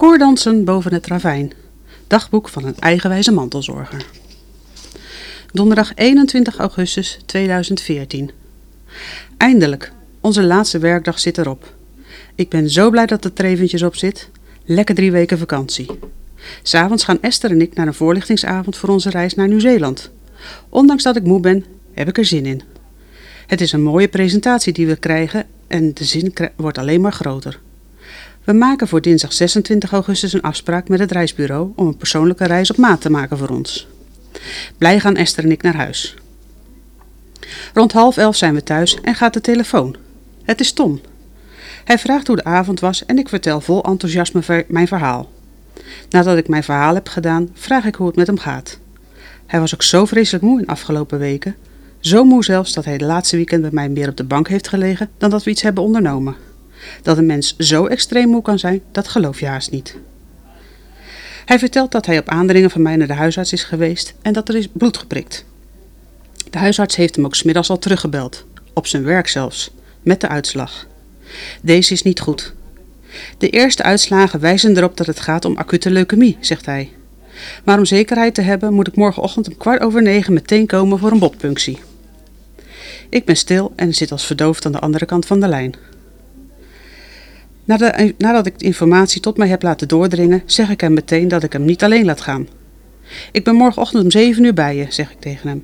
Koordansen boven het ravijn. Dagboek van een eigenwijze mantelzorger. Donderdag 21 augustus 2014. Eindelijk, onze laatste werkdag zit erop. Ik ben zo blij dat het er eventjes op zit. Lekker drie weken vakantie. S'avonds gaan Esther en ik naar een voorlichtingsavond voor onze reis naar Nieuw-Zeeland. Ondanks dat ik moe ben, heb ik er zin in. Het is een mooie presentatie die we krijgen en de zin wordt alleen maar groter. We maken voor dinsdag 26 augustus een afspraak met het reisbureau om een persoonlijke reis op maat te maken voor ons. Blij gaan Esther en ik naar huis. Rond half elf zijn we thuis en gaat de telefoon. Het is Tom. Hij vraagt hoe de avond was en ik vertel vol enthousiasme mijn verhaal. Nadat ik mijn verhaal heb gedaan, vraag ik hoe het met hem gaat. Hij was ook zo vreselijk moe in de afgelopen weken. Zo moe zelfs dat hij de laatste weekend bij mij meer op de bank heeft gelegen dan dat we iets hebben ondernomen. Dat een mens zo extreem moe kan zijn, dat geloof je haast niet. Hij vertelt dat hij op aandringen van mij naar de huisarts is geweest en dat er is bloed geprikt. De huisarts heeft hem ook smiddags al teruggebeld, op zijn werk zelfs, met de uitslag. Deze is niet goed. De eerste uitslagen wijzen erop dat het gaat om acute leukemie, zegt hij. Maar om zekerheid te hebben moet ik morgenochtend om kwart over negen meteen komen voor een botpunctie. Ik ben stil en zit als verdoofd aan de andere kant van de lijn. Nadat ik de informatie tot mij heb laten doordringen, zeg ik hem meteen dat ik hem niet alleen laat gaan. Ik ben morgenochtend om zeven uur bij je, zeg ik tegen hem.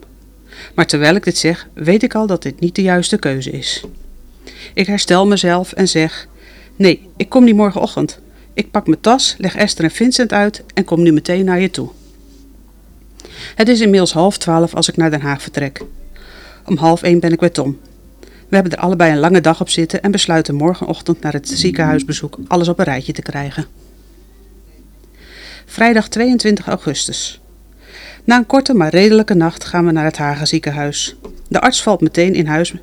Maar terwijl ik dit zeg, weet ik al dat dit niet de juiste keuze is. Ik herstel mezelf en zeg: Nee, ik kom niet morgenochtend. Ik pak mijn tas, leg Esther en Vincent uit en kom nu meteen naar je toe. Het is inmiddels half twaalf als ik naar Den Haag vertrek. Om half één ben ik bij Tom. We hebben er allebei een lange dag op zitten en besluiten morgenochtend naar het ziekenhuisbezoek alles op een rijtje te krijgen. Vrijdag 22 augustus. Na een korte maar redelijke nacht gaan we naar het Hagen ziekenhuis. De arts valt meteen in huis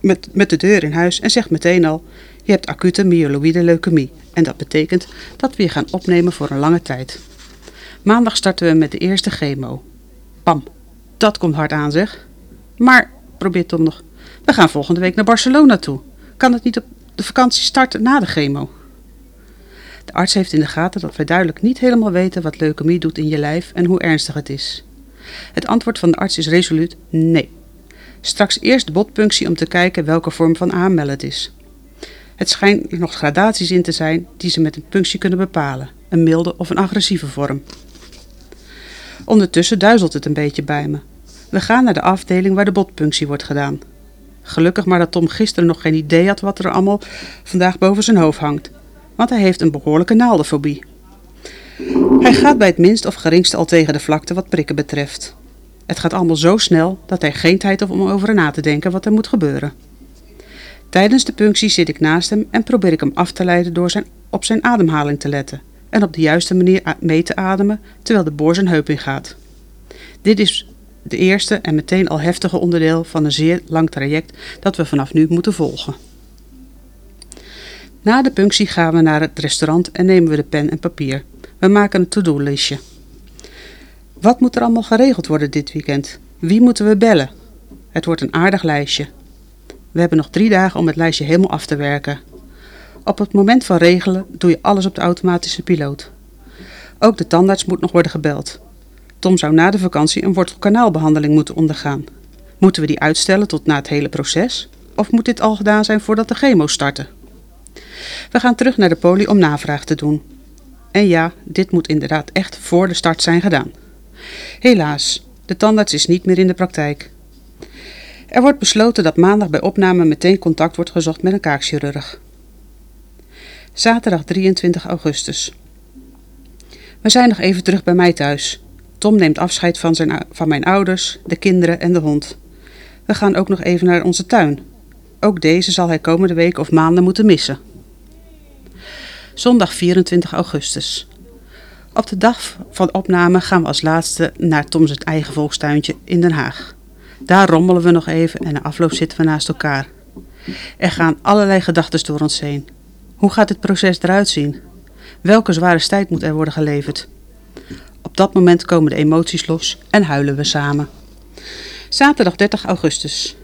met, met de deur in huis en zegt meteen al: Je hebt acute myeloïde leukemie. En dat betekent dat we je gaan opnemen voor een lange tijd. Maandag starten we met de eerste chemo. Pam, dat komt hard aan zeg. Maar, probeert Tom nog, we gaan volgende week naar Barcelona toe. Kan het niet op de vakantie starten na de chemo? De arts heeft in de gaten dat wij duidelijk niet helemaal weten wat leukemie doet in je lijf en hoe ernstig het is. Het antwoord van de arts is resoluut nee. Straks eerst botpunctie om te kijken welke vorm van AML het is. Het schijnt er nog gradaties in te zijn die ze met een punctie kunnen bepalen, een milde of een agressieve vorm. Ondertussen duizelt het een beetje bij me. We gaan naar de afdeling waar de botpunctie wordt gedaan. Gelukkig maar dat Tom gisteren nog geen idee had wat er allemaal vandaag boven zijn hoofd hangt, want hij heeft een behoorlijke naaldenfobie. Hij gaat bij het minst of geringste al tegen de vlakte wat prikken betreft. Het gaat allemaal zo snel dat hij geen tijd heeft om over na te denken wat er moet gebeuren. Tijdens de punctie zit ik naast hem en probeer ik hem af te leiden door zijn, op zijn ademhaling te letten en op de juiste manier mee te ademen terwijl de boor zijn heup ingaat. Dit is de eerste en meteen al heftige onderdeel van een zeer lang traject dat we vanaf nu moeten volgen. Na de punctie gaan we naar het restaurant en nemen we de pen en papier. We maken een to-do-listje. Wat moet er allemaal geregeld worden dit weekend? Wie moeten we bellen? Het wordt een aardig lijstje. We hebben nog drie dagen om het lijstje helemaal af te werken. Op het moment van regelen doe je alles op de automatische piloot. Ook de tandarts moet nog worden gebeld. Zou na de vakantie een wortelkanaalbehandeling moeten ondergaan. Moeten we die uitstellen tot na het hele proces? Of moet dit al gedaan zijn voordat de chemo starten? We gaan terug naar de poli om navraag te doen. En ja, dit moet inderdaad echt voor de start zijn gedaan. Helaas, de tandarts is niet meer in de praktijk. Er wordt besloten dat maandag bij opname meteen contact wordt gezocht met een kaakchirurg. Zaterdag 23 augustus. We zijn nog even terug bij mij thuis. Tom neemt afscheid van, zijn, van mijn ouders, de kinderen en de hond. We gaan ook nog even naar onze tuin. Ook deze zal hij komende week of maanden moeten missen. Zondag 24 augustus. Op de dag van opname gaan we als laatste naar Toms het eigen volkstuintje in Den Haag. Daar rommelen we nog even en na afloop zitten we naast elkaar. Er gaan allerlei gedachten door ons heen. Hoe gaat dit proces eruit zien? Welke zware tijd moet er worden geleverd? Op dat moment komen de emoties los en huilen we samen. Zaterdag 30 augustus.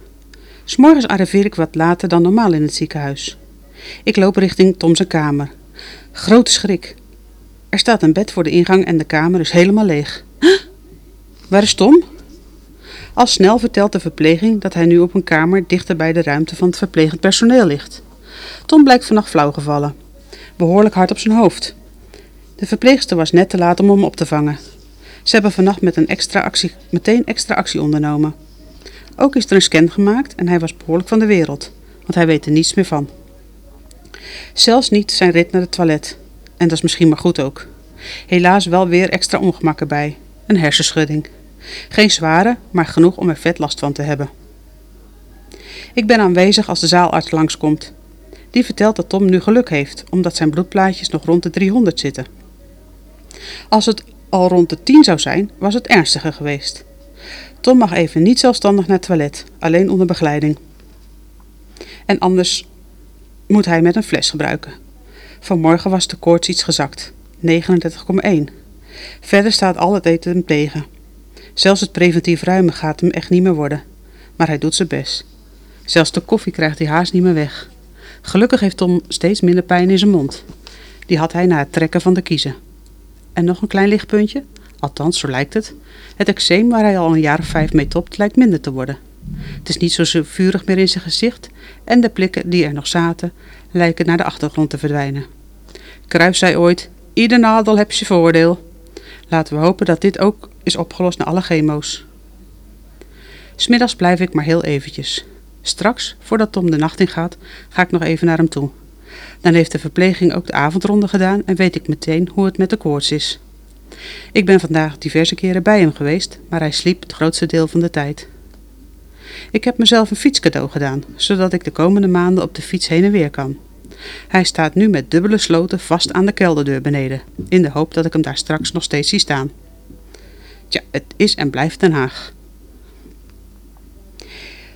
S'morgens arriveer ik wat later dan normaal in het ziekenhuis. Ik loop richting Tom's kamer. Grote schrik. Er staat een bed voor de ingang en de kamer is helemaal leeg. Waar is Tom? Al snel vertelt de verpleging dat hij nu op een kamer dichter bij de ruimte van het verplegend personeel ligt. Tom blijkt vannacht flauw gevallen. Behoorlijk hard op zijn hoofd. De verpleegster was net te laat om hem op te vangen. Ze hebben vannacht met een extra actie, meteen extra actie ondernomen. Ook is er een scan gemaakt en hij was behoorlijk van de wereld, want hij weet er niets meer van. Zelfs niet zijn rit naar het toilet. En dat is misschien maar goed ook. Helaas wel weer extra ongemak erbij. Een hersenschudding. Geen zware, maar genoeg om er vet last van te hebben. Ik ben aanwezig als de zaalarts langskomt. Die vertelt dat Tom nu geluk heeft, omdat zijn bloedplaatjes nog rond de 300 zitten. Als het al rond de 10 zou zijn, was het ernstiger geweest. Tom mag even niet zelfstandig naar het toilet, alleen onder begeleiding. En anders moet hij met een fles gebruiken. Vanmorgen was de koorts iets gezakt, 39,1. Verder staat al het eten hem tegen. Zelfs het preventief ruimen gaat hem echt niet meer worden. Maar hij doet zijn best. Zelfs de koffie krijgt hij haast niet meer weg. Gelukkig heeft Tom steeds minder pijn in zijn mond. Die had hij na het trekken van de kiezen. En nog een klein lichtpuntje, althans zo lijkt het. Het eczeem waar hij al een jaar of vijf mee topt lijkt minder te worden. Het is niet zo vurig meer in zijn gezicht en de plikken die er nog zaten lijken naar de achtergrond te verdwijnen. Kruis zei ooit, ieder nadeel heb je voordeel. Laten we hopen dat dit ook is opgelost na alle chemo's. Smiddags blijf ik maar heel eventjes. Straks, voordat Tom de nacht in gaat, ga ik nog even naar hem toe. Dan heeft de verpleging ook de avondronde gedaan en weet ik meteen hoe het met de koorts is. Ik ben vandaag diverse keren bij hem geweest, maar hij sliep het grootste deel van de tijd. Ik heb mezelf een fietscadeau gedaan, zodat ik de komende maanden op de fiets heen en weer kan. Hij staat nu met dubbele sloten vast aan de kelderdeur beneden, in de hoop dat ik hem daar straks nog steeds zie staan. Tja, het is en blijft Den Haag.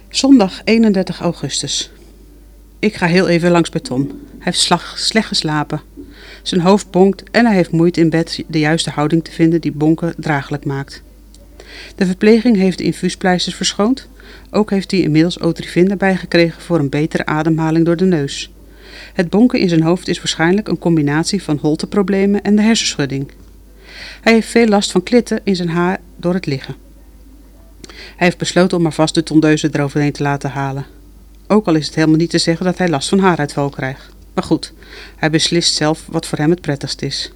Zondag 31 augustus. Ik ga heel even langs bij Tom. Hij heeft slecht geslapen. Zijn hoofd bonkt en hij heeft moeite in bed de juiste houding te vinden die bonken draaglijk maakt. De verpleging heeft de infuuspleisters verschoond. Ook heeft hij inmiddels Otrivin erbij gekregen voor een betere ademhaling door de neus. Het bonken in zijn hoofd is waarschijnlijk een combinatie van holteproblemen en de hersenschudding. Hij heeft veel last van klitten in zijn haar door het liggen. Hij heeft besloten om maar vast de tondeuze eroverheen te laten halen. Ook al is het helemaal niet te zeggen dat hij last van haaruitval krijgt. Maar goed, hij beslist zelf wat voor hem het prettigst is.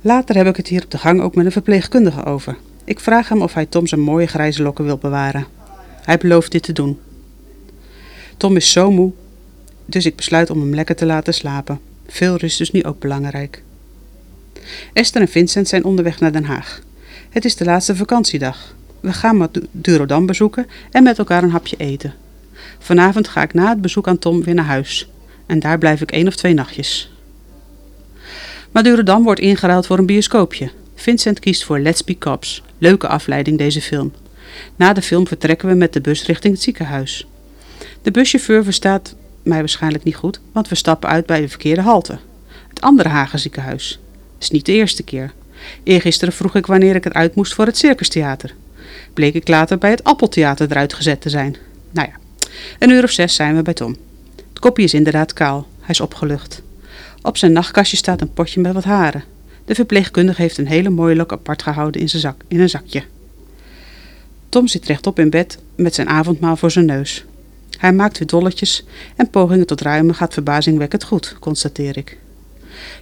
Later heb ik het hier op de gang ook met een verpleegkundige over. Ik vraag hem of hij Tom zijn mooie grijze lokken wil bewaren. Hij belooft dit te doen. Tom is zo moe, dus ik besluit om hem lekker te laten slapen. Veel rust is nu ook belangrijk. Esther en Vincent zijn onderweg naar Den Haag. Het is de laatste vakantiedag. We gaan Durodam bezoeken en met elkaar een hapje eten. Vanavond ga ik na het bezoek aan Tom weer naar huis. En daar blijf ik één of twee nachtjes. Madurodam wordt ingeruild voor een bioscoopje. Vincent kiest voor Let's Be Cops. Leuke afleiding deze film. Na de film vertrekken we met de bus richting het ziekenhuis. De buschauffeur verstaat mij waarschijnlijk niet goed, want we stappen uit bij de verkeerde halte. Het andere Hagen ziekenhuis. Is niet de eerste keer. Eergisteren vroeg ik wanneer ik eruit moest voor het circustheater. Bleek ik later bij het Appeltheater eruit gezet te zijn. Nou ja, een uur of zes zijn we bij Tom. Het kopje is inderdaad kaal. Hij is opgelucht. Op zijn nachtkastje staat een potje met wat haren. De verpleegkundige heeft een hele mooie lok apart gehouden in, zijn zak, in een zakje. Tom zit rechtop in bed met zijn avondmaal voor zijn neus. Hij maakt weer dolletjes en pogingen tot ruimen gaat verbazingwekkend goed, constateer ik.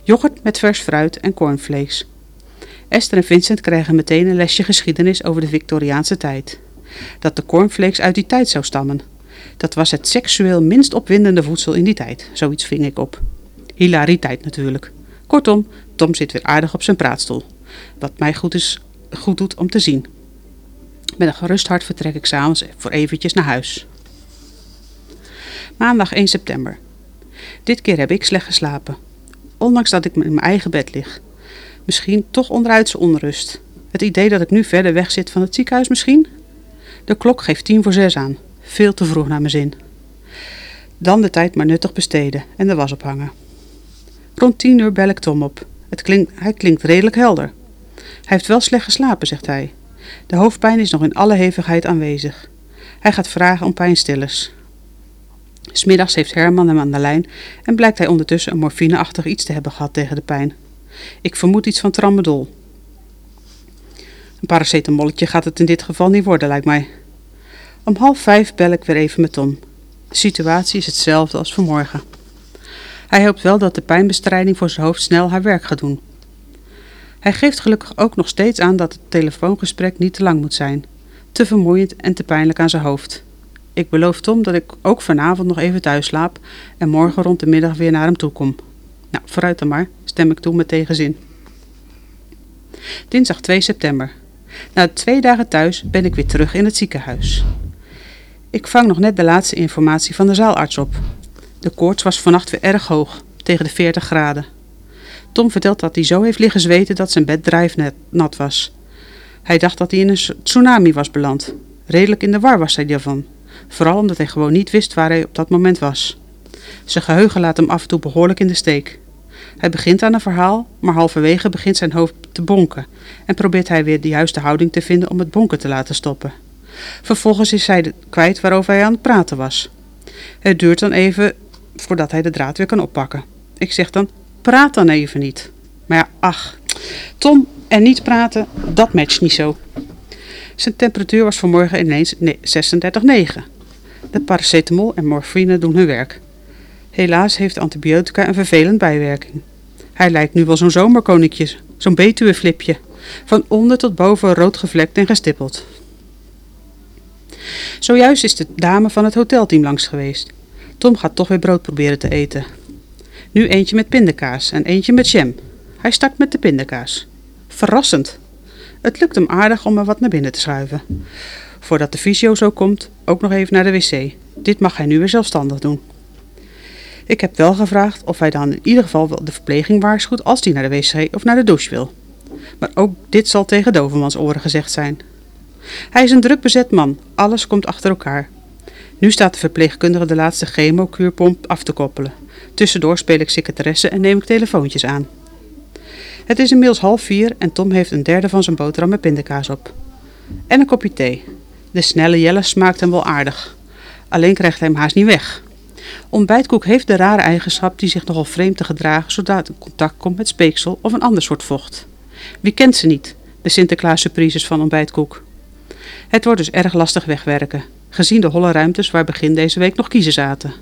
Yoghurt met vers fruit en cornflakes. Esther en Vincent krijgen meteen een lesje geschiedenis over de Victoriaanse tijd. Dat de cornflakes uit die tijd zou stammen. Dat was het seksueel minst opwindende voedsel in die tijd, zoiets ving ik op. Hilariteit natuurlijk. Kortom, Tom zit weer aardig op zijn praatstoel. Wat mij goed, is, goed doet om te zien. Met een gerust hart vertrek ik s'avonds voor eventjes naar huis. Maandag 1 september. Dit keer heb ik slecht geslapen. Ondanks dat ik in mijn eigen bed lig. Misschien toch onderuitse onrust. Het idee dat ik nu verder weg zit van het ziekenhuis misschien? De klok geeft tien voor zes aan. Veel te vroeg naar mijn zin. Dan de tijd maar nuttig besteden en de was ophangen. Rond tien uur bel ik Tom op. Het klinkt, hij klinkt redelijk helder. Hij heeft wel slecht geslapen, zegt hij. De hoofdpijn is nog in alle hevigheid aanwezig. Hij gaat vragen om pijnstillers. Smiddags heeft Herman hem aan de lijn en blijkt hij ondertussen een morfineachtig iets te hebben gehad tegen de pijn. Ik vermoed iets van tramadol. Een paracetamolletje gaat het in dit geval niet worden, lijkt mij. Om half vijf bel ik weer even met Tom. De situatie is hetzelfde als vanmorgen. Hij hoopt wel dat de pijnbestrijding voor zijn hoofd snel haar werk gaat doen. Hij geeft gelukkig ook nog steeds aan dat het telefoongesprek niet te lang moet zijn. Te vermoeiend en te pijnlijk aan zijn hoofd. Ik beloof Tom dat ik ook vanavond nog even thuis slaap en morgen rond de middag weer naar hem toe kom. Nou, vooruit dan maar, stem ik toe met tegenzin. Dinsdag 2 september. Na twee dagen thuis ben ik weer terug in het ziekenhuis. Ik vang nog net de laatste informatie van de zaalarts op. De koorts was vannacht weer erg hoog, tegen de 40 graden. Tom vertelt dat hij zo heeft liggen zweten dat zijn bed drijfnat nat was. Hij dacht dat hij in een tsunami was beland. Redelijk in de war was hij daarvan. Vooral omdat hij gewoon niet wist waar hij op dat moment was. Zijn geheugen laat hem af en toe behoorlijk in de steek. Hij begint aan een verhaal, maar halverwege begint zijn hoofd te bonken en probeert hij weer de juiste houding te vinden om het bonken te laten stoppen. Vervolgens is hij kwijt waarover hij aan het praten was. Het duurt dan even voordat hij de draad weer kan oppakken. Ik zeg dan: praat dan even niet. Maar ja, ach, Tom en niet praten, dat matcht niet zo. Zijn temperatuur was vanmorgen ineens 36,9. De paracetamol en morfine doen hun werk. Helaas heeft antibiotica een vervelend bijwerking. Hij lijkt nu wel zo'n zomerkoninkje, zo'n betuweflipje. Van onder tot boven rood gevlekt en gestippeld. Zojuist is de dame van het hotelteam langs geweest. Tom gaat toch weer brood proberen te eten. Nu eentje met pindakaas en eentje met jam. Hij start met de pindakaas. Verrassend. Het lukt hem aardig om er wat naar binnen te schuiven. Voordat de fysio zo komt, ook nog even naar de wc. Dit mag hij nu weer zelfstandig doen. Ik heb wel gevraagd of hij dan in ieder geval wel de verpleging waarschuwt als hij naar de wc of naar de douche wil. Maar ook dit zal tegen Dovermans oren gezegd zijn. Hij is een druk bezet man, alles komt achter elkaar. Nu staat de verpleegkundige de laatste chemokuurpomp af te koppelen. Tussendoor speel ik secretaresse en neem ik telefoontjes aan. Het is inmiddels half vier en Tom heeft een derde van zijn boterham met pindakaas op. En een kopje thee. De snelle jelle smaakt hem wel aardig. Alleen krijgt hij hem haast niet weg. Ontbijtkoek heeft de rare eigenschap die zich nogal vreemd te gedragen zodra het in contact komt met speeksel of een ander soort vocht. Wie kent ze niet, de Sinterklaas surprises van ontbijtkoek? Het wordt dus erg lastig wegwerken, gezien de holle ruimtes waar begin deze week nog kiezen zaten.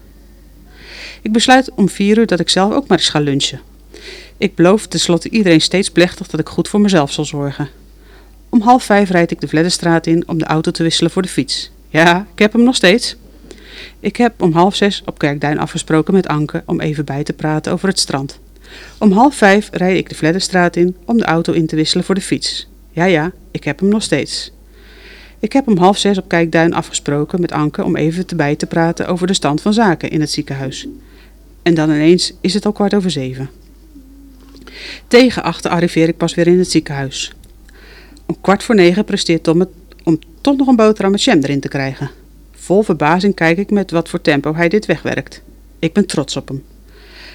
Ik besluit om vier uur dat ik zelf ook maar eens ga lunchen. Ik beloof tenslotte iedereen steeds plechtig dat ik goed voor mezelf zal zorgen. Om half vijf rijd ik de Vledderstraat in om de auto te wisselen voor de fiets. Ja, ik heb hem nog steeds. Ik heb om half zes op Kerkduin afgesproken met Anke om even bij te praten over het strand. Om half vijf rijd ik de Vledderstraat in om de auto in te wisselen voor de fiets. Ja, ja, ik heb hem nog steeds. Ik heb om half zes op Kijkduin afgesproken met Anke om even te bij te praten over de stand van zaken in het ziekenhuis. En dan ineens is het al kwart over zeven. Tegen achter arriveer ik pas weer in het ziekenhuis. Om kwart voor negen presteert Tom het om toch nog een boterham met jam erin te krijgen. Vol verbazing kijk ik met wat voor tempo hij dit wegwerkt. Ik ben trots op hem.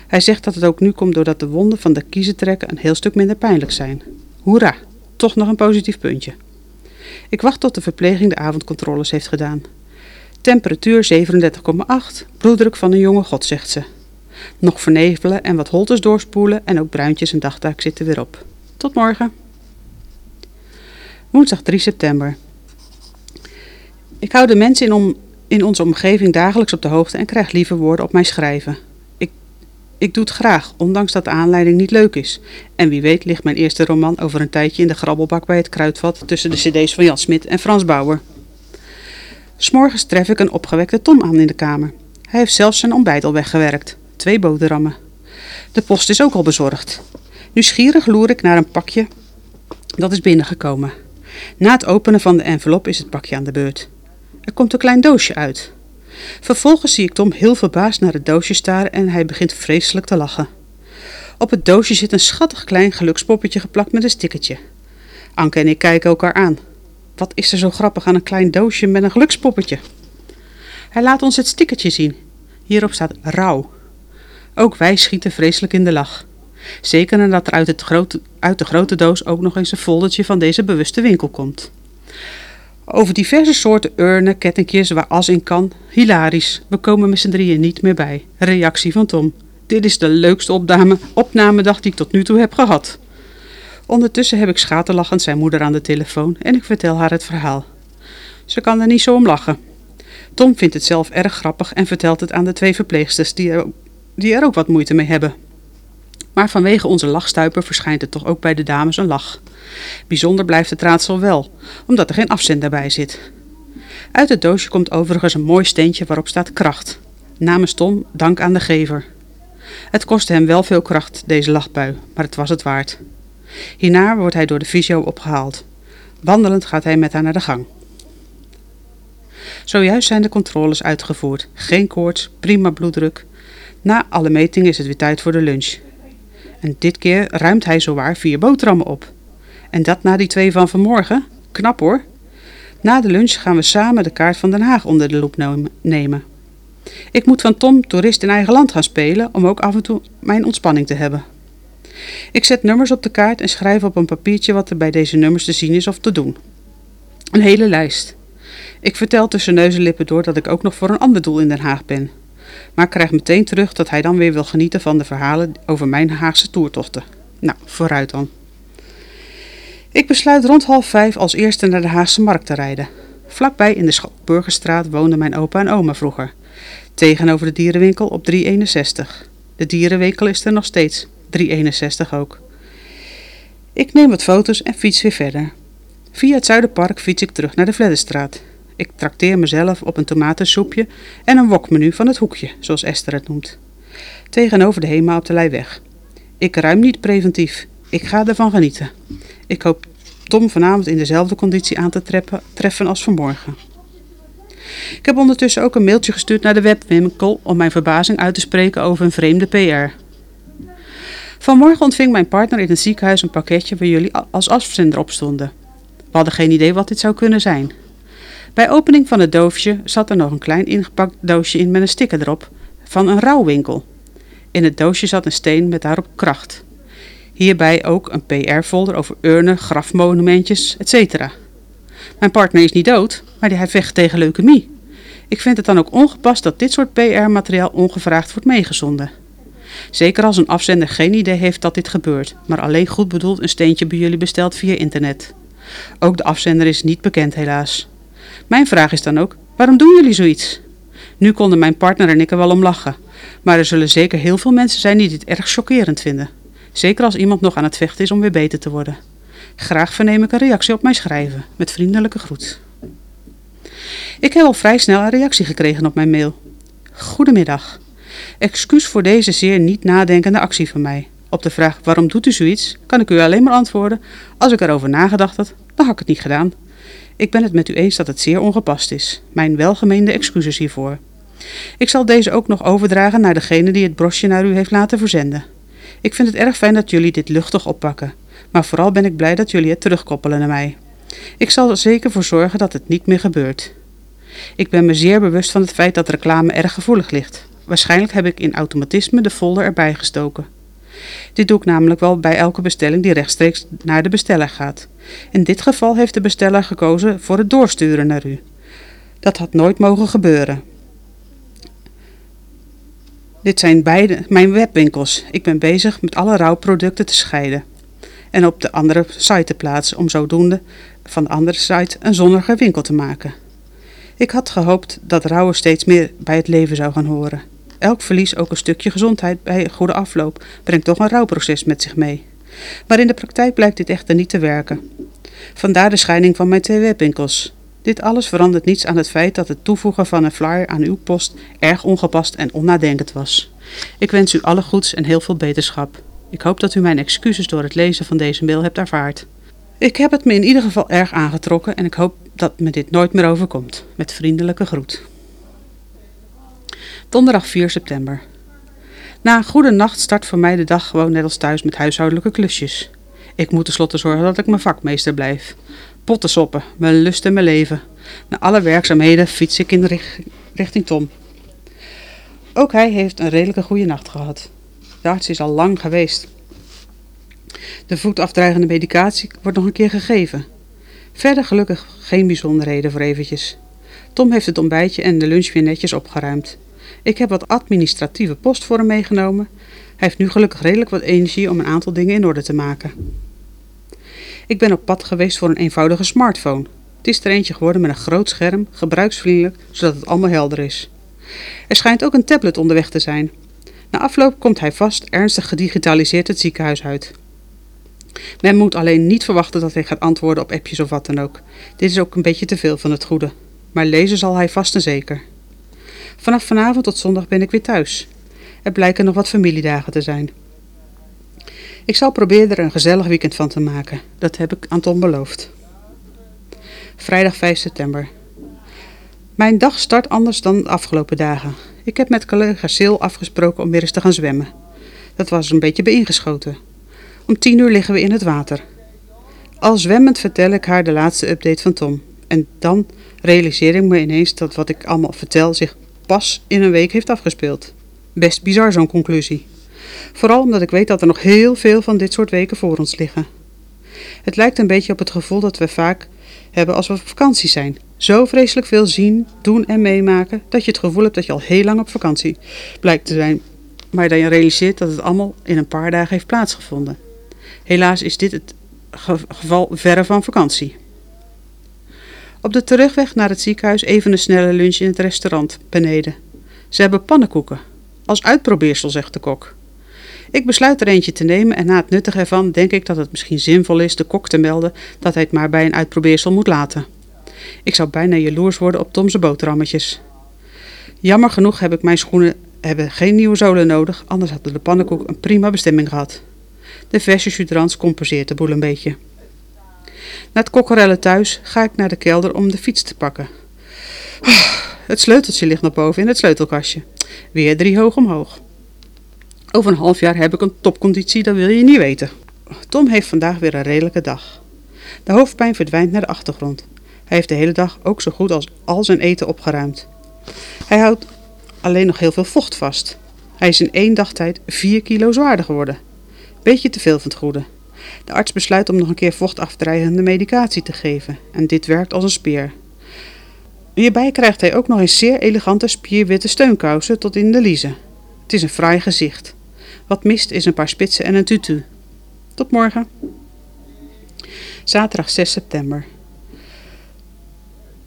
Hij zegt dat het ook nu komt doordat de wonden van de kiezentrekken een heel stuk minder pijnlijk zijn. Hoera, toch nog een positief puntje. Ik wacht tot de verpleging de avondcontroles heeft gedaan. Temperatuur 37,8, bloeddruk van een jonge god, zegt ze. Nog vernevelen en wat holtes doorspoelen en ook bruintjes en dagtaak zitten weer op. Tot morgen. Woensdag 3 september. Ik hou de mensen in, om, in onze omgeving dagelijks op de hoogte en krijg lieve woorden op mijn schrijven. Ik, doe het graag, ondanks dat de aanleiding niet leuk is. En wie weet ligt mijn eerste roman over een tijdje in de grabbelbak bij het kruidvat tussen de cd's van Jan Smit en Frans Bauer. S'morgens tref ik een opgewekte Tom aan in de kamer. Hij heeft zelfs zijn ontbijt al weggewerkt. Twee boterhammen. De post is ook al bezorgd. Nieuwsgierig loer ik naar een pakje dat is binnengekomen. Na het openen van de envelop is het pakje aan de beurt. Er komt een klein doosje uit. Vervolgens zie ik Tom heel verbaasd naar het doosje staren en hij begint vreselijk te lachen. Op het doosje zit een schattig klein gelukspoppetje geplakt met een stickertje. Anke en ik kijken elkaar aan. Wat is er zo grappig aan een klein doosje met een gelukspoppetje? Hij laat ons het stickertje zien. Hierop staat rouw. Ook wij schieten vreselijk in de lach. Zeker nadat er uit, het grote, uit de grote doos ook nog eens een foldertje van deze bewuste winkel komt. Over diverse soorten urnen, kettingjes waar as in kan. Hilarisch, we komen met z'n drieën niet meer bij. Reactie van Tom. dit is de leukste opname, opnamedag die ik tot nu toe heb gehad. Ondertussen heb ik schaterlachend zijn moeder aan de telefoon en ik vertel haar het verhaal. Ze kan er niet zo om lachen. Tom vindt het zelf erg grappig en vertelt het aan de twee verpleegsters die die er ook wat moeite mee hebben. Maar vanwege onze lachstuiper verschijnt er toch ook bij de dames een lach. Bijzonder blijft het raadsel wel, omdat er geen afzender bij zit. Uit het doosje komt overigens een mooi steentje waarop staat kracht. Namens Tom dank aan de gever. Het kostte hem wel veel kracht, deze lachbui, maar het was het waard. Hierna wordt hij door de fysio opgehaald. Wandelend gaat hij met haar naar de gang. Zojuist zijn de controles uitgevoerd. Geen koorts, prima bloeddruk. Na alle metingen is het weer tijd voor de lunch. En dit keer ruimt hij zowaar vier boterhammen op. En dat na die twee van vanmorgen? Knap hoor. Na de lunch gaan we samen de kaart van Den Haag onder de loep nemen. Ik moet van Tom toerist in eigen land gaan spelen om ook af en toe mijn ontspanning te hebben. Ik zet nummers op de kaart en schrijf op een papiertje wat er bij deze nummers te zien is of te doen. Een hele lijst. Ik vertel tussen neus en lippen door dat ik ook nog voor een ander doel in Den Haag ben. Maar krijg meteen terug dat hij dan weer wil genieten van de verhalen over mijn Haagse toertochten. Nou, vooruit dan. Ik besluit rond half vijf als eerste naar de Haagse markt te rijden. Vlakbij in de Schokburgerstraat woonden mijn opa en oma vroeger. Tegenover de dierenwinkel op 361. De dierenwinkel is er nog steeds. 361 ook. Ik neem wat foto's en fiets weer verder. Via het Zuiderpark fiets ik terug naar de Vledderstraat. Ik trakteer mezelf op een tomatensoepje en een wokmenu van het hoekje, zoals Esther het noemt. Tegenover de Hema op de Leijweg. Ik ruim niet preventief. Ik ga ervan genieten. Ik hoop Tom vanavond in dezelfde conditie aan te treffen als vanmorgen. Ik heb ondertussen ook een mailtje gestuurd naar de webwinkel om mijn verbazing uit te spreken over een vreemde PR. Vanmorgen ontving mijn partner in het ziekenhuis een pakketje waar jullie als afzender op stonden. We hadden geen idee wat dit zou kunnen zijn. Bij opening van het doosje zat er nog een klein ingepakt doosje in met een sticker erop van een rouwwinkel. In het doosje zat een steen met daarop kracht. Hierbij ook een PR-folder over urnen, grafmonumentjes, etc. Mijn partner is niet dood, maar hij vecht tegen leukemie. Ik vind het dan ook ongepast dat dit soort PR-materiaal ongevraagd wordt meegezonden. Zeker als een afzender geen idee heeft dat dit gebeurt, maar alleen goed bedoeld een steentje bij jullie bestelt via internet. Ook de afzender is niet bekend helaas. Mijn vraag is dan ook, waarom doen jullie zoiets? Nu konden mijn partner en ik er wel om lachen, maar er zullen zeker heel veel mensen zijn die dit erg chockerend vinden. Zeker als iemand nog aan het vechten is om weer beter te worden. Graag verneem ik een reactie op mijn schrijven, met vriendelijke groet. Ik heb al vrij snel een reactie gekregen op mijn mail. Goedemiddag. Excuus voor deze zeer niet nadenkende actie van mij. Op de vraag waarom doet u zoiets, kan ik u alleen maar antwoorden: als ik erover nagedacht had, dan had ik het niet gedaan. Ik ben het met u eens dat het zeer ongepast is. Mijn welgemeende excuses hiervoor. Ik zal deze ook nog overdragen naar degene die het brosje naar u heeft laten verzenden. Ik vind het erg fijn dat jullie dit luchtig oppakken, maar vooral ben ik blij dat jullie het terugkoppelen naar mij. Ik zal er zeker voor zorgen dat het niet meer gebeurt. Ik ben me zeer bewust van het feit dat reclame erg gevoelig ligt. Waarschijnlijk heb ik in automatisme de folder erbij gestoken. Dit doe ik namelijk wel bij elke bestelling die rechtstreeks naar de besteller gaat. In dit geval heeft de besteller gekozen voor het doorsturen naar u. Dat had nooit mogen gebeuren. Dit zijn beide mijn webwinkels. Ik ben bezig met alle rouwproducten te scheiden. En op de andere site te plaatsen om zodoende van de andere site een zonnige winkel te maken. Ik had gehoopt dat rouwen steeds meer bij het leven zou gaan horen. Elk verlies, ook een stukje gezondheid bij een goede afloop, brengt toch een rouwproces met zich mee. Maar in de praktijk blijkt dit echter niet te werken. Vandaar de scheiding van mijn twee webwinkels. Dit alles verandert niets aan het feit dat het toevoegen van een flyer aan uw post erg ongepast en onnadenkend was. Ik wens u alle goeds en heel veel beterschap. Ik hoop dat u mijn excuses door het lezen van deze mail hebt ervaard. Ik heb het me in ieder geval erg aangetrokken en ik hoop dat me dit nooit meer overkomt. Met vriendelijke groet. Donderdag 4 september. Na een goede nacht start voor mij de dag gewoon net als thuis met huishoudelijke klusjes. Ik moet tenslotte zorgen dat ik mijn vakmeester blijf. Potten soppen, mijn lust en mijn leven. Na alle werkzaamheden fiets ik in richting Tom. Ook hij heeft een redelijke goede nacht gehad. De arts is al lang geweest. De voetafdreigende medicatie wordt nog een keer gegeven. Verder gelukkig geen bijzonderheden voor eventjes. Tom heeft het ontbijtje en de lunch weer netjes opgeruimd. Ik heb wat administratieve post voor hem meegenomen. Hij heeft nu gelukkig redelijk wat energie om een aantal dingen in orde te maken. Ik ben op pad geweest voor een eenvoudige smartphone. Het is er eentje geworden met een groot scherm, gebruiksvriendelijk, zodat het allemaal helder is. Er schijnt ook een tablet onderweg te zijn. Na afloop komt hij vast ernstig gedigitaliseerd het ziekenhuis uit. Men moet alleen niet verwachten dat hij gaat antwoorden op appjes of wat dan ook. Dit is ook een beetje te veel van het goede. Maar lezen zal hij vast en zeker. Vanaf vanavond tot zondag ben ik weer thuis. Er blijken nog wat familiedagen te zijn. Ik zal proberen er een gezellig weekend van te maken. Dat heb ik aan Tom beloofd. Vrijdag 5 september. Mijn dag start anders dan de afgelopen dagen. Ik heb met collega Sil afgesproken om weer eens te gaan zwemmen. Dat was een beetje bijeengeschoten. Om tien uur liggen we in het water. Al zwemmend vertel ik haar de laatste update van Tom. En dan realiseer ik me ineens dat wat ik allemaal vertel zich pas in een week heeft afgespeeld. Best bizar zo'n conclusie. Vooral omdat ik weet dat er nog heel veel van dit soort weken voor ons liggen. Het lijkt een beetje op het gevoel dat we vaak hebben als we op vakantie zijn. Zo vreselijk veel zien, doen en meemaken dat je het gevoel hebt dat je al heel lang op vakantie blijkt te zijn. Maar dan je realiseert dat het allemaal in een paar dagen heeft plaatsgevonden. Helaas is dit het geval verre van vakantie. Op de terugweg naar het ziekenhuis even een snelle lunch in het restaurant beneden. Ze hebben pannenkoeken. Als uitprobeersel, zegt de kok. Ik besluit er eentje te nemen en na het nuttigen ervan denk ik dat het misschien zinvol is de kok te melden dat hij het maar bij een uitprobeersel moet laten. Ik zou bijna jaloers worden op Tom's boterhammetjes. Jammer genoeg heb ik mijn schoenen hebben geen nieuwe zolen nodig, anders hadden de pannenkoek een prima bestemming gehad. De verse chudrans compenseert de boel een beetje. Na het kokkerellen thuis ga ik naar de kelder om de fiets te pakken. Het sleuteltje ligt nog boven in het sleutelkastje. Weer drie hoog omhoog. Over een half jaar heb ik een topconditie, dat wil je niet weten. Tom heeft vandaag weer een redelijke dag. De hoofdpijn verdwijnt naar de achtergrond. Hij heeft de hele dag ook zo goed als al zijn eten opgeruimd. Hij houdt alleen nog heel veel vocht vast. Hij is in één dag tijd 4 kilo zwaarder geworden. Beetje te veel van het goede. De arts besluit om nog een keer vochtafdrijvende medicatie te geven en dit werkt als een speer. Hierbij krijgt hij ook nog eens zeer elegante spierwitte steunkousen tot in de liezen. Het is een fraai gezicht. Wat mist is een paar spitsen en een tutu. Tot morgen. Zaterdag 6 september.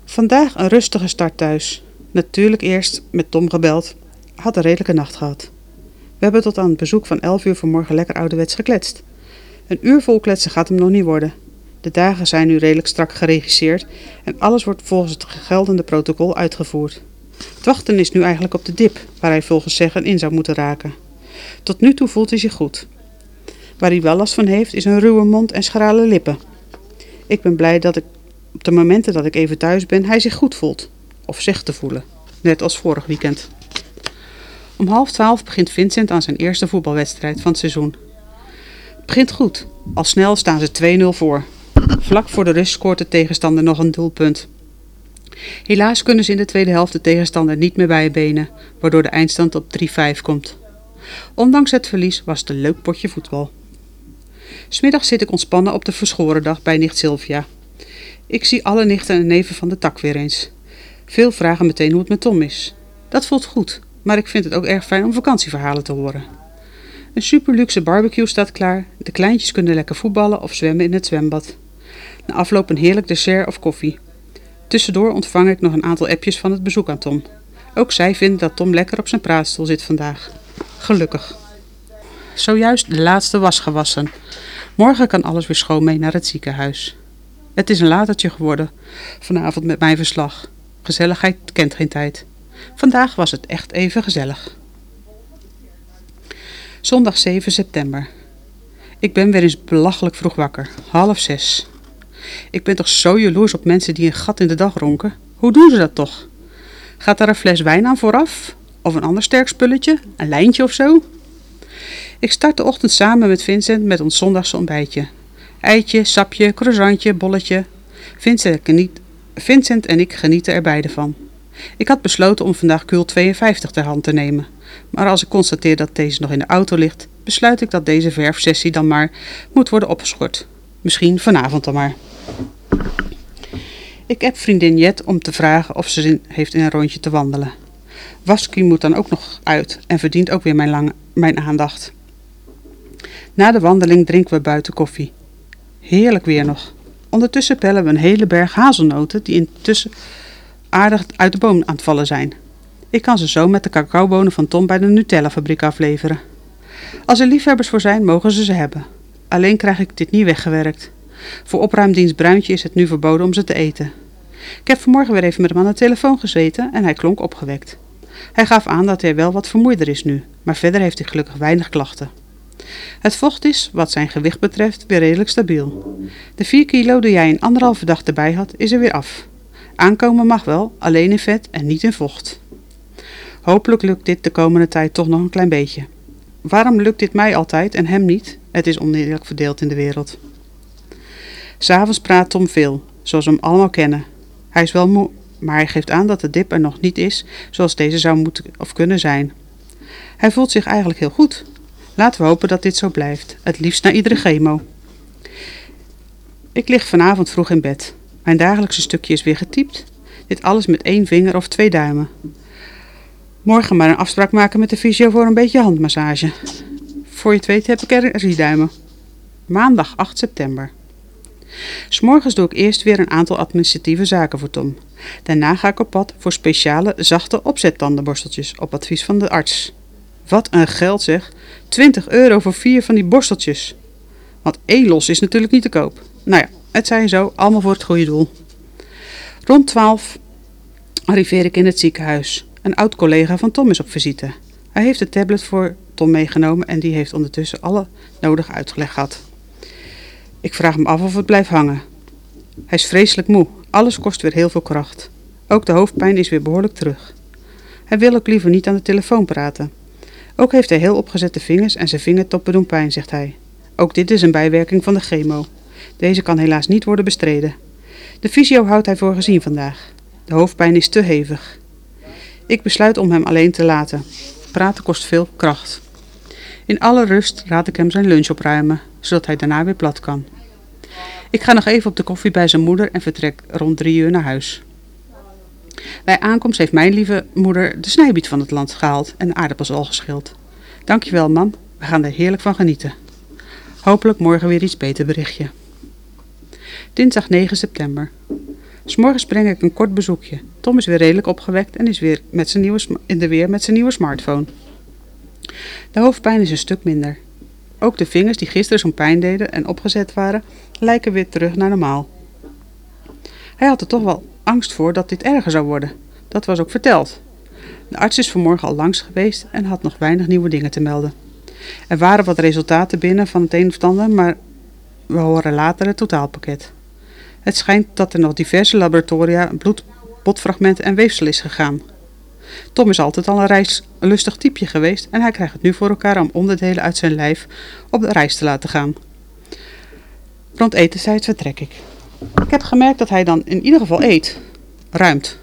Vandaag een rustige start thuis. Natuurlijk eerst met Tom gebeld. Had een redelijke nacht gehad. We hebben tot aan het bezoek van 11 uur vanmorgen lekker ouderwets gekletst. Een uur vol kletsen gaat hem nog niet worden. De dagen zijn nu redelijk strak geregisseerd en alles wordt volgens het geldende protocol uitgevoerd. Het wachten is nu eigenlijk op de dip, waar hij volgens zeggen in zou moeten raken. Tot nu toe voelt hij zich goed. Waar hij wel last van heeft, is een ruwe mond en schrale lippen. Ik ben blij dat ik op de momenten dat ik even thuis ben, hij zich goed voelt. Of zegt te voelen. Net als vorig weekend. Om half twaalf begint Vincent aan zijn eerste voetbalwedstrijd van het seizoen. Begint goed. Al snel staan ze 2-0 voor. Vlak voor de rust scoort de tegenstander nog een doelpunt. Helaas kunnen ze in de tweede helft de tegenstander niet meer bijbenen, waardoor de eindstand op 3-5 komt. Ondanks het verlies was het een leuk potje voetbal. Smiddag zit ik ontspannen op de verschoren dag bij nicht Sylvia. Ik zie alle nichten en neven van de tak weer eens. Veel vragen meteen hoe het met Tom is. Dat voelt goed, maar ik vind het ook erg fijn om vakantieverhalen te horen. Een superluxe barbecue staat klaar. De kleintjes kunnen lekker voetballen of zwemmen in het zwembad. Na afloop een heerlijk dessert of koffie. Tussendoor ontvang ik nog een aantal appjes van het bezoek aan Tom. Ook zij vinden dat Tom lekker op zijn praatstoel zit vandaag. Gelukkig. Zojuist de laatste was gewassen. Morgen kan alles weer schoon mee naar het ziekenhuis. Het is een latertje geworden vanavond met mijn verslag. Gezelligheid kent geen tijd. Vandaag was het echt even gezellig. Zondag 7 september. Ik ben weer eens belachelijk vroeg wakker. Half zes. Ik ben toch zo jaloers op mensen die een gat in de dag ronken. Hoe doen ze dat toch? Gaat daar een fles wijn aan vooraf? Of een ander sterk spulletje? Een lijntje of zo? Ik start de ochtend samen met Vincent met ons zondagse ontbijtje. Eitje, sapje, croissantje, bolletje. Vincent en, ik, genieten er beide van. Ik had besloten om vandaag Kul 52 ter hand te nemen. Maar als ik constateer dat deze nog in de auto ligt, besluit ik dat deze verfsessie dan maar moet worden opgeschort. Misschien vanavond dan maar. Ik heb vriendin Jet om te vragen of ze zin heeft in een rondje te wandelen. Waskie moet dan ook nog uit en verdient ook weer mijn, lange, mijn aandacht. Na de wandeling drinken we buiten koffie. Heerlijk weer nog. Ondertussen pellen we een hele berg hazelnoten die intussen aardig uit de boom aan het vallen zijn. Ik kan ze zo met de cacaobonen van Tom bij de Nutella-fabriek afleveren. Als er liefhebbers voor zijn, mogen ze ze hebben. Alleen krijg ik dit niet weggewerkt. Voor opruimdienst Bruintje is het nu verboden om ze te eten. Ik heb vanmorgen weer even met hem aan de telefoon gezeten en hij klonk opgewekt. Hij gaf aan dat hij wel wat vermoeider is nu, maar verder heeft hij gelukkig weinig klachten. Het vocht is, wat zijn gewicht betreft, weer redelijk stabiel. De 4 kilo die jij een anderhalve dag erbij had, is er weer af. Aankomen mag wel, alleen in vet en niet in vocht. Hopelijk lukt dit de komende tijd toch nog een klein beetje. Waarom lukt dit mij altijd en hem niet? Het is oneerlijk verdeeld in de wereld. S'avonds praat Tom veel, zoals we hem allemaal kennen. Hij is wel moe, maar hij geeft aan dat de dip er nog niet is zoals deze zou moeten of kunnen zijn. Hij voelt zich eigenlijk heel goed. Laten we hopen dat dit zo blijft, het liefst na iedere chemo. Ik lig vanavond vroeg in bed. Mijn dagelijkse stukje is weer getypt. Dit alles met één vinger of twee duimen. Morgen maar een afspraak maken met de fysio voor een beetje handmassage. Voor je het weet heb ik er drie duimen. Maandag 8 september. S'morgens doe ik eerst weer een aantal administratieve zaken voor Tom. Daarna ga ik op pad voor speciale zachte opzettandenborsteltjes op advies van de arts. Wat een geld zeg. 20 euro voor vier van die borsteltjes. Want één los is natuurlijk niet te koop. Nou ja, het zij zo, allemaal voor het goede doel. Rond 12 arriveer ik in het ziekenhuis. Een oud collega van Tom is op visite. Hij heeft de tablet voor Tom meegenomen en die heeft ondertussen alle nodige uitgelegd gehad. Ik vraag me af of het blijft hangen. Hij is vreselijk moe. Alles kost weer heel veel kracht. Ook de hoofdpijn is weer behoorlijk terug. Hij wil ook liever niet aan de telefoon praten. Ook heeft hij heel opgezette vingers en zijn vingertoppen doen pijn, zegt hij. Ook dit is een bijwerking van de chemo. Deze kan helaas niet worden bestreden. De fysio houdt hij voor gezien vandaag. De hoofdpijn is te hevig. Ik besluit om hem alleen te laten. Praten kost veel kracht. In alle rust laat ik hem zijn lunch opruimen, zodat hij daarna weer plat kan. Ik ga nog even op de koffie bij zijn moeder en vertrek rond drie uur naar huis. Bij aankomst heeft mijn lieve moeder de snijbiet van het land gehaald en aardappels al geschild. Dankjewel, mam. We gaan er heerlijk van genieten. Hopelijk morgen weer iets beter berichtje. Dinsdag 9 september. S'morgens breng ik een kort bezoekje. Tom is weer redelijk opgewekt en is weer met zijn nieuwe, in de weer met zijn nieuwe smartphone. De hoofdpijn is een stuk minder. Ook de vingers die gisteren zo'n pijn deden en opgezet waren, lijken weer terug naar normaal. Hij had er toch wel angst voor dat dit erger zou worden. Dat was ook verteld. De arts is vanmorgen al langs geweest en had nog weinig nieuwe dingen te melden. Er waren wat resultaten binnen van het een of ander, maar we horen later het totaalpakket. Het schijnt dat er nog diverse laboratoria bloed, botfragmenten en weefsel is gegaan. Tom is altijd al een reislustig typeje geweest en hij krijgt het nu voor elkaar om onderdelen uit zijn lijf op de reis te laten gaan. Rond etenstijd vertrek ik. Ik heb gemerkt dat hij dan in ieder geval eet. Ruimt.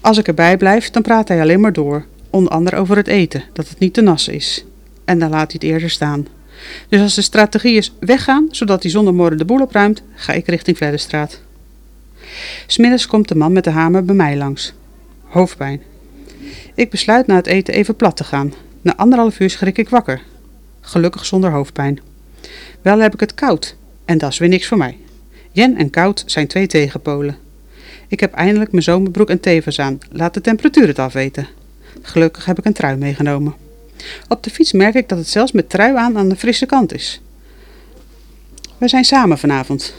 Als ik erbij blijf, dan praat hij alleen maar door. Onder andere over het eten, dat het niet te nassen is. En dan laat hij het eerder staan. Dus als de strategie is weggaan, zodat hij zonder morgen de boel opruimt, ga ik richting Vledderstraat. Smiddags komt de man met de hamer bij mij langs. Hoofdpijn. Ik besluit na het eten even plat te gaan. Na anderhalf uur schrik ik wakker. Gelukkig zonder hoofdpijn. Wel heb ik het koud. En dat is weer niks voor mij. Jen en koud zijn twee tegenpolen. Ik heb eindelijk mijn zomerbroek en tevens aan. Laat de temperatuur het afweten. Gelukkig heb ik een trui meegenomen. Op de fiets merk ik dat het zelfs met trui aan aan de frisse kant is. We zijn samen vanavond.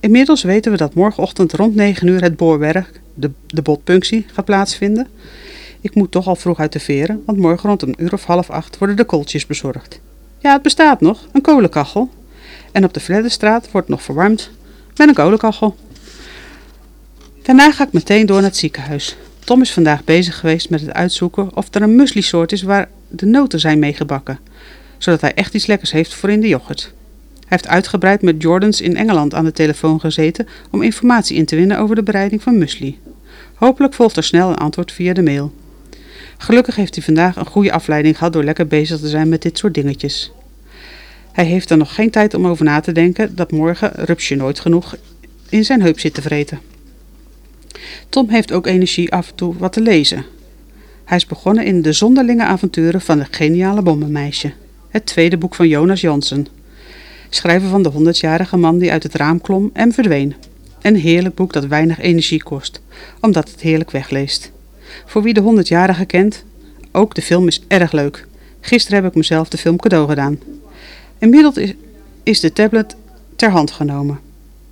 Inmiddels weten we dat morgenochtend rond 9 uur het boorwerk, de, de botpunctie, gaat plaatsvinden. Ik moet toch al vroeg uit de veren, want morgen rond een uur of half acht worden de kooltjes bezorgd. Ja, het bestaat nog, een kolenkachel. En op de Vledderstraat wordt nog verwarmd met een kolenkachel. Daarna ga ik meteen door naar het ziekenhuis. Tom is vandaag bezig geweest met het uitzoeken of er een muesli-soort is waar de noten zijn meegebakken, zodat hij echt iets lekkers heeft voor in de yoghurt. Hij heeft uitgebreid met Jordans in Engeland aan de telefoon gezeten om informatie in te winnen over de bereiding van muesli. Hopelijk volgt er snel een antwoord via de mail. Gelukkig heeft hij vandaag een goede afleiding gehad door lekker bezig te zijn met dit soort dingetjes. Hij heeft er nog geen tijd om over na te denken dat morgen Rupsje nooit genoeg in zijn heup zit te vreten. Tom heeft ook energie af en toe wat te lezen. Hij is begonnen in De Zonderlinge Avonturen van het Geniale Bommenmeisje, het tweede boek van Jonas Jansen. Schrijver van de honderdjarige man die uit het raam klom en verdween. Een heerlijk boek dat weinig energie kost, omdat het heerlijk wegleest. Voor wie de honderdjarige kent, ook de film is erg leuk. Gisteren heb ik mezelf de film cadeau gedaan. Inmiddels is de tablet ter hand genomen.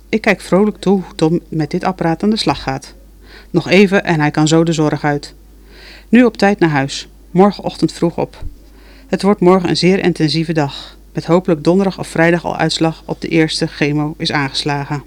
Ik kijk vrolijk toe hoe Tom met dit apparaat aan de slag gaat. Nog even en hij kan zo de zorg uit. Nu op tijd naar huis. Morgenochtend vroeg op. Het wordt morgen een zeer intensieve dag. Met hopelijk donderdag of vrijdag al uitslag op de eerste chemo is aangeslagen.